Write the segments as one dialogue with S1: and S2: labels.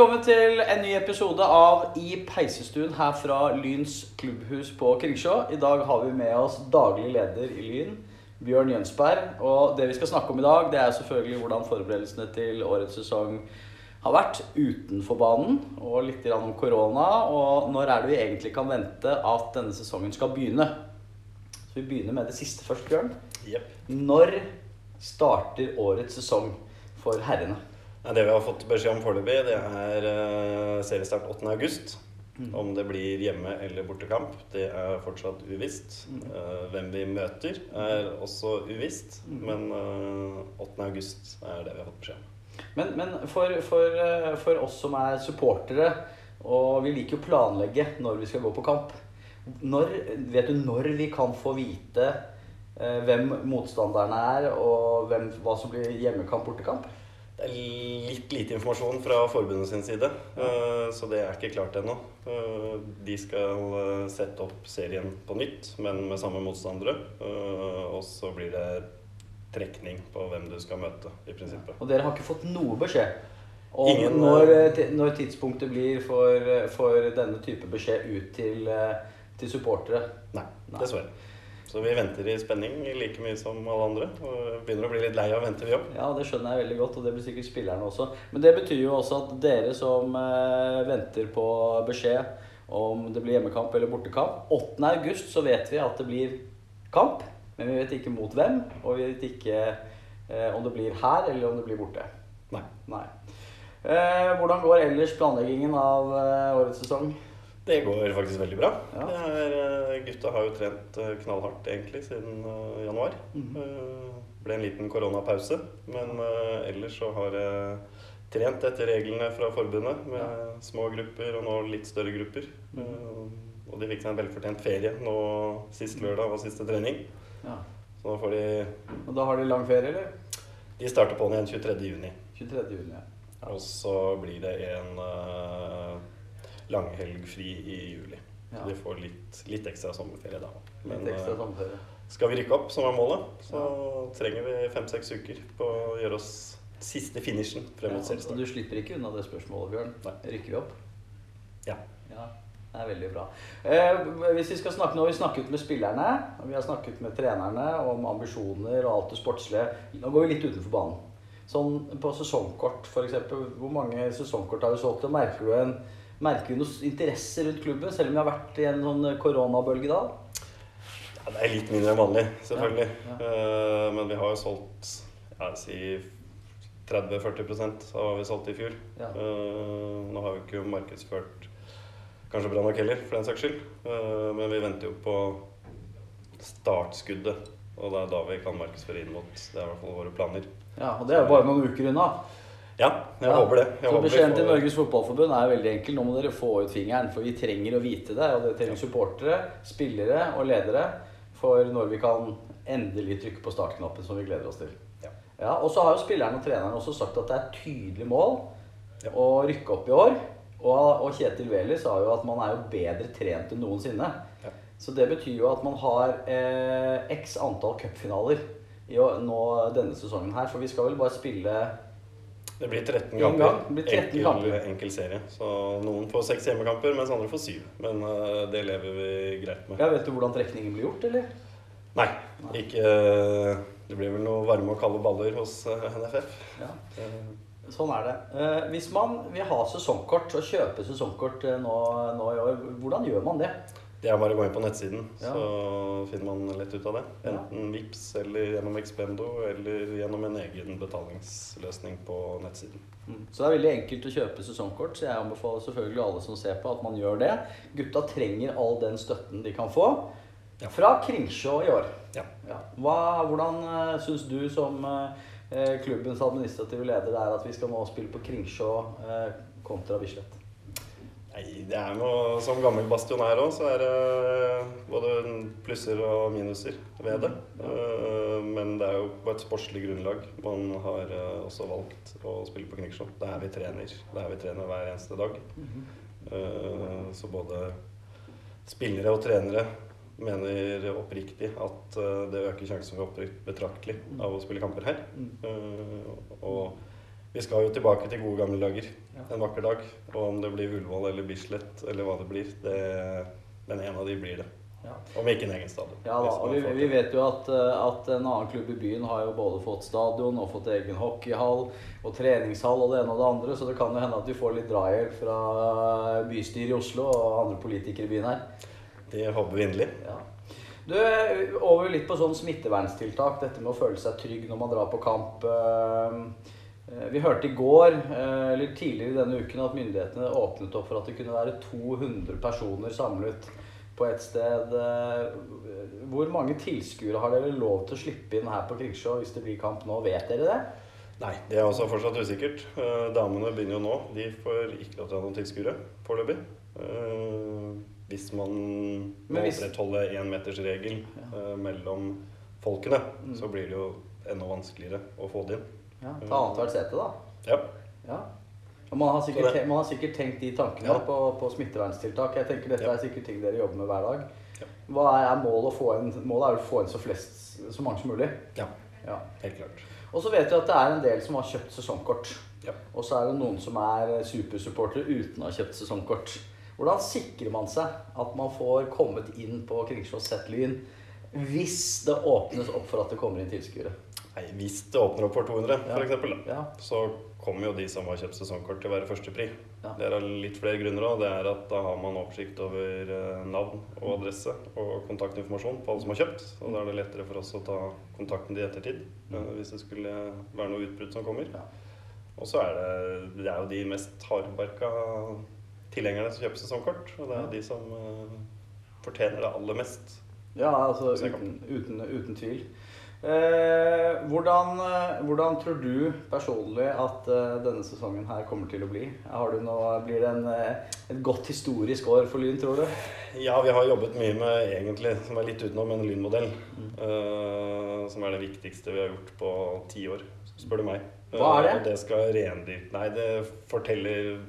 S1: Velkommen til en ny episode av I peisestuen her fra Lyns klubbhus på Kringsjå. I dag har vi med oss daglig leder i Lyn, Bjørn Jønsberg. Og det vi skal snakke om i dag, det er selvfølgelig hvordan forberedelsene til årets sesong har vært utenfor banen. Og litt om korona. Og når er det vi egentlig kan vente at denne sesongen skal begynne? Så vi begynner med det siste først, Bjørn.
S2: Yep.
S1: Når starter årets sesong for herrene?
S2: Det vi har fått beskjed om foreløpig, det er uh, seriestart 8. august. Om det blir hjemme- eller bortekamp, det er fortsatt uvisst. Eh, hvem vi møter, er også uvisst. Men eh, 8. august er det vi har fått beskjed om.
S1: Men, men for, for, eh, for oss som er supportere, og vi liker jo å planlegge når vi skal gå på kamp når, Vet du når vi kan få vite eh, hvem motstanderne er, og hvem, hva som blir hjemmekamp, bortekamp?
S2: Det er litt lite informasjon fra forbundet sin side, eh, så det er ikke klart ennå. Eh, De skal eh, sette opp serien på nytt, men med samme motstandere. Og så blir det trekning på hvem du skal møte, i prinsippet.
S1: Og dere har ikke fått noe beskjed om
S2: Ingen,
S1: når, når tidspunktet blir for, for denne type beskjed ut til, til supportere?
S2: Nei,
S1: Nei.
S2: dessverre. Så vi venter i spenning like mye som alle andre. Og begynner å bli litt lei av å vente, vi òg.
S1: Ja, det skjønner jeg veldig godt, og det blir sikkert spillerne også. Men det betyr jo også at dere som eh, venter på beskjed om det blir hjemmekamp eller bortekamp 8. august så vet vi at det blir kamp, men vi vet ikke mot hvem, og vi vet ikke eh, om det blir her eller om det blir borte.
S2: Nei.
S1: Nei. Eh, hvordan går ellers planleggingen av eh, årets sesong?
S2: Det går faktisk veldig bra.
S1: Ja.
S2: Det er, eh, gutta har jo trent eh, knallhardt egentlig siden eh, januar.
S1: Mm.
S2: Eh, ble en liten koronapause, men ellers så har jeg trent etter reglene fra forbundet med små grupper og nå litt større grupper. Mm. Og de fikk seg en velfortjent ferie nå sist lørdag var siste trening.
S1: Ja.
S2: Så da får de
S1: Og da har de lang ferie, eller?
S2: De starter på'n igjen 23. juni.
S1: 23. juni. Ja.
S2: Og så blir det en uh, langhelgfri i juli.
S1: Ja.
S2: Så de får litt, litt ekstra sommerferie da.
S1: Litt ekstra
S2: eh,
S1: sommerferie.
S2: skal vi rykke opp, som er målet, så trenger vi fem-seks uker på å gjøre oss siste finishen frem
S1: Ja,
S2: mot
S1: og
S2: seriestart.
S1: du slipper ikke unna det spørsmålet, Bjørn.
S2: Nei.
S1: Rykker vi opp?
S2: Ja.
S1: Ja, det er veldig bra. Eh, hvis vi skal snakke Nå vi snakket med spillerne, og vi har snakket med trenerne om ambisjoner og alt det sportslige. Nå går vi litt utenfor banen. Sånn på sesongkort, f.eks. Hvor mange sesongkort har du solgt? Merker du en Merker vi noe interesse rundt klubben, selv om vi har vært i en sånn koronabølge da?
S2: Ja, det er litt mindre enn vanlig, selvfølgelig.
S1: Ja,
S2: ja. men vi har jo solgt ja, si 30-40% av hva vi solgte i fjor. Eh, nå har vi ikke markedsført kanskje bra nok heller, for den saks skyld. Eh, men vi venter jo på startskuddet. Og det er da vi kan markedsføre inn mot Det er i hvert fall våre planer.
S1: Ja, og det er jo bare noen uker unna.
S2: Ja, jeg
S1: Ja.
S2: håper det. Jeg
S1: så beskjeden til Norges Fotballforbund er veldig enkel. Nå må dere få ut fingeren, for vi trenger å vite det. Og det trenger supportere, spillere og ledere for når vi kan endelig trykke på startknappen, som vi gleder oss til.
S2: Ja.
S1: Ja, Og så har jo spillerne og trenerne også sagt at det er et tydelig mål
S2: Ja.
S1: å rykke opp i år. Og, og Kjetil Wæler sa jo at man er jo bedre trent enn noensinne.
S2: Ja.
S1: Så det betyr jo at man har eh, x antall cupfinaler nå denne sesongen her. For vi skal vel bare spille
S2: Det blir 13 kamper.
S1: Det blir 13
S2: enkel,
S1: kamper.
S2: enkel serie. Så noen får seks hjemmekamper, mens andre får syv. Men uh, det lever vi greit med.
S1: Ja, Vet du hvordan trekningen blir gjort, eller?
S2: Nei, ikke uh, Det blir vel noe varme og kalde baller hos uh, NFF.
S1: Ja,
S2: Eh,
S1: Sånn er det. Eh, hvis man vil ha sesongkort og kjøpe sesongkort eh, nå, nå i år, hvordan gjør man det?
S2: Det er bare å gå inn på nettsiden,
S1: Ja.
S2: så finner man lett ut av det.
S1: Ja.
S2: Enten Vipps eller gjennom Expendo eller gjennom en egen betalingsløsning på nettsiden.
S1: Mm. Så det er veldig enkelt å kjøpe sesongkort, så jeg anbefaler selvfølgelig alle som ser på, at man gjør det. Gutta trenger all den støtten de kan få.
S2: Ja.
S1: Fra Kringsjå i år.
S2: Ja.
S1: Ja. Hva, hvordan uh, syns du som eh, klubbens administrative leder det er at vi skal nå spille på Kringsjå eh, kontra Bislett?
S2: Nei, det er noe Som gammel bastionær òg, så er det både plusser og minuser ved det. Eh, Men det er jo på et sportslig grunnlag man har eh, også valgt å spille på Kringsjå. Det er her vi trener. Det er her vi trener hver eneste dag. Eh, Så både spillere og trenere mener oppriktig at eh, det øker sjansen for opprykk betraktelig av å spille kamper her.
S1: Mm.
S2: Eh, Og vi skal jo tilbake til gode gamle dager
S1: Ja.
S2: en vakker dag. Og om det blir Ullevål eller Bislett eller hva det blir, det, men en av de blir det.
S1: Ja.
S2: Om ikke en egen stadion.
S1: Ja da, og vi, vi vet jo at, eh, at en annen klubb i byen har jo både fått stadion og fått egen hockeyhall og treningshall og det ene og det andre, så det kan jo hende at vi får litt drahjelp fra bystyret i Oslo og andre politikere i byen her.
S2: Det håper vi inderlig.
S1: Ja. Du, over litt på sånn smitteverntiltak, dette med å føle seg trygg når man drar på kamp. Vi hørte i går, eh, eller tidligere denne uken, at myndighetene åpnet opp for at det kunne være 200 personer samlet på et sted. Eh, Hvor mange tilskuere har dere lov til å slippe inn her på Krigsjå hvis det blir kamp nå? Vet dere det?
S2: Nei, det er også fortsatt usikkert. Eh, Damene begynner jo nå. De får ikke lov til å ha noen tilskuere foreløpig. Hvis man må
S1: hvis-
S2: opprettholde énmetersregel uh, mellom folkene,
S1: Mm.
S2: så blir det jo enda vanskeligere å få det inn.
S1: Ja, Ta annethvert sete, da.
S2: Ja.
S1: Ja. Og man har, sikkert, man har sikkert tenkt de tankene
S2: Ja.
S1: på, på smitteverntiltak. Jeg tenker Dette
S2: Ja.
S1: er sikkert ting dere jobber med hver dag.
S2: Ja.
S1: Hva er, er målet? Å få inn, målet er å få inn så, flest, så mange som mulig.
S2: ja,
S1: Ja.
S2: helt klart.
S1: Og så vet vi at det er en del som har kjøpt sesongkort.
S2: Ja.
S1: Og så er det noen som er supersupportere uten å ha kjøpt sesongkort. Hvordan sikrer man seg at man får kommet inn på Kringsjå sett Lyn hvis det åpnes opp for at det kommer inn tilskuere?
S2: Hvis det åpner opp for 200,
S1: Ja.
S2: eksempel,
S1: Ja.
S2: så kommer jo de som har kjøpt sesongkort til å være førstepri.
S1: Ja.
S2: Det er av litt flere grunner òg. Det er at da har man oversikt over eh, navn og adresse og kontaktinformasjon på alle som har kjøpt. Og da er det lettere for oss å ta kontakten i ettertid eh, hvis det skulle være noe utbrudd som kommer.
S1: Ja.
S2: Og så er det, det er jo de mest hardbarka tilhengerne som kjøper sesongkort. Og det er
S1: Ja.
S2: de som eh, fortjener det aller mest.
S1: Ja, altså uten, uten, uten tvil. Eh, hvordan, eh, hvordan tror du personlig at eh, denne sesongen her kommer til å bli? Har du noe, blir det en, eh, et godt historisk år for Lyn, tror du?
S2: Ja, vi har jobbet mye med egentlig, som er litt utenom, en lynmodell. eh, som er det viktigste vi har gjort på ti år, spør du meg.
S1: Hva er det?
S2: Eh, og det skal rendyrke Nei, det forteller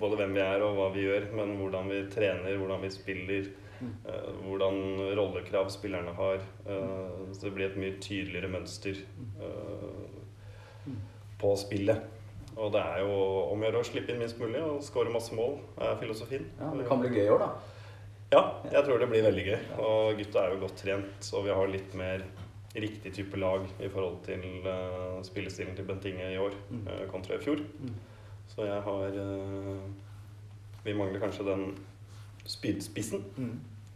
S2: både hvem vi er og hva vi gjør, men hvordan vi trener, hvordan vi spiller. Eh, hvordan rollekrav spillerne har. eh, så det blir et mye tydeligere mønster eh, på spillet. Og det er jo om å gjøre å slippe inn minst mulig og skåre masse mål, er filosofien.
S1: Ja, Det kan bli gøy i år, da.
S2: Ja, jeg tror det blir veldig gøy. Og gutta er jo godt trent, og vi har litt mer riktig type lag i forhold til uh, spillestilen til Bent Inge i år
S1: Mm.
S2: kontra i fjor.
S1: Mm.
S2: Så jeg har uh, Vi mangler kanskje den spydspissen,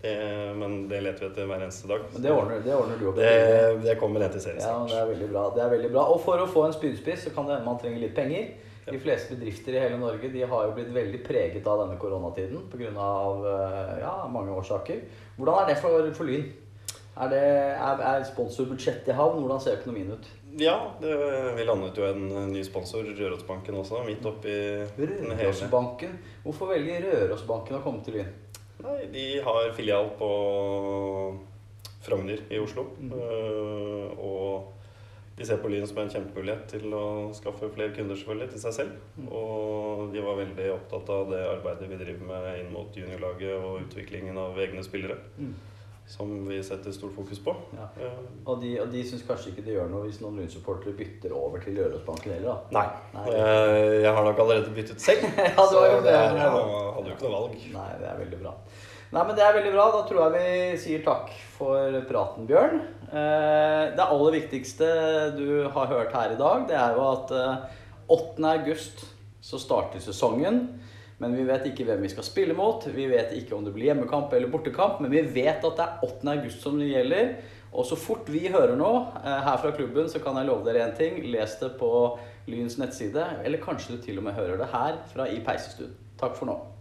S2: det, men det leter vi etter hver eneste dag.
S1: Men det ordner, det ordner du opp i.
S2: Det, det kommer ned til
S1: Ja, det er veldig bra. Det er veldig bra. Og for å få en spydspiss så kan det hende man trenger litt penger. De fleste bedrifter i hele Norge de har jo blitt veldig preget av denne koronatiden pga. Ja, mange årsaker. Hvordan er det for, for Lyn? Er, det, er, er sponsorbudsjettet i havn? Hvordan ser økonomien ut?
S2: Ja, det, vi landet jo en ny sponsor, Rørosbanken også, midt oppi
S1: Rørosbanken. Hvorfor velger Rørosbanken å komme til Lyn?
S2: Nei, de har filial på Frogner i Oslo.
S1: Mm.
S2: Uh, og de ser på Lyn som en kjempemulighet til å skaffe flere kunder selvfølgelig til seg selv.
S1: Mm.
S2: Og de var veldig opptatt av det arbeidet vi driver med inn mot juniorlaget og utviklingen av egne spillere.
S1: Mm.
S2: Som vi setter stort fokus på.
S1: Ja.
S2: Eh,
S1: Og de, og de syns kanskje ikke det gjør noe hvis noen Lyn-supportere bytter over til Rørosbanken heller, da.
S2: nei.
S1: Nei.
S2: Eh, jeg har nok allerede byttet selv.
S1: Ja, har
S2: så det
S1: det.
S2: er, jeg hadde jo ikke noe valg.
S1: Nei, det er veldig bra. Nei, men Det er veldig bra. Da tror jeg vi sier takk for praten, Bjørn. Eh, Det aller viktigste du har hørt her i dag, det er jo at eh, 8. august så starter sesongen. Men vi vet ikke hvem vi skal spille mot. Vi vet ikke om det blir hjemmekamp eller bortekamp. Men vi vet at det er 8. august som det gjelder. Og så fort vi hører noe eh, her fra klubben, så kan jeg love dere én ting. Les det på Lyns nettside. Eller kanskje du til og med hører det her fra i peisestuen. Takk for nå.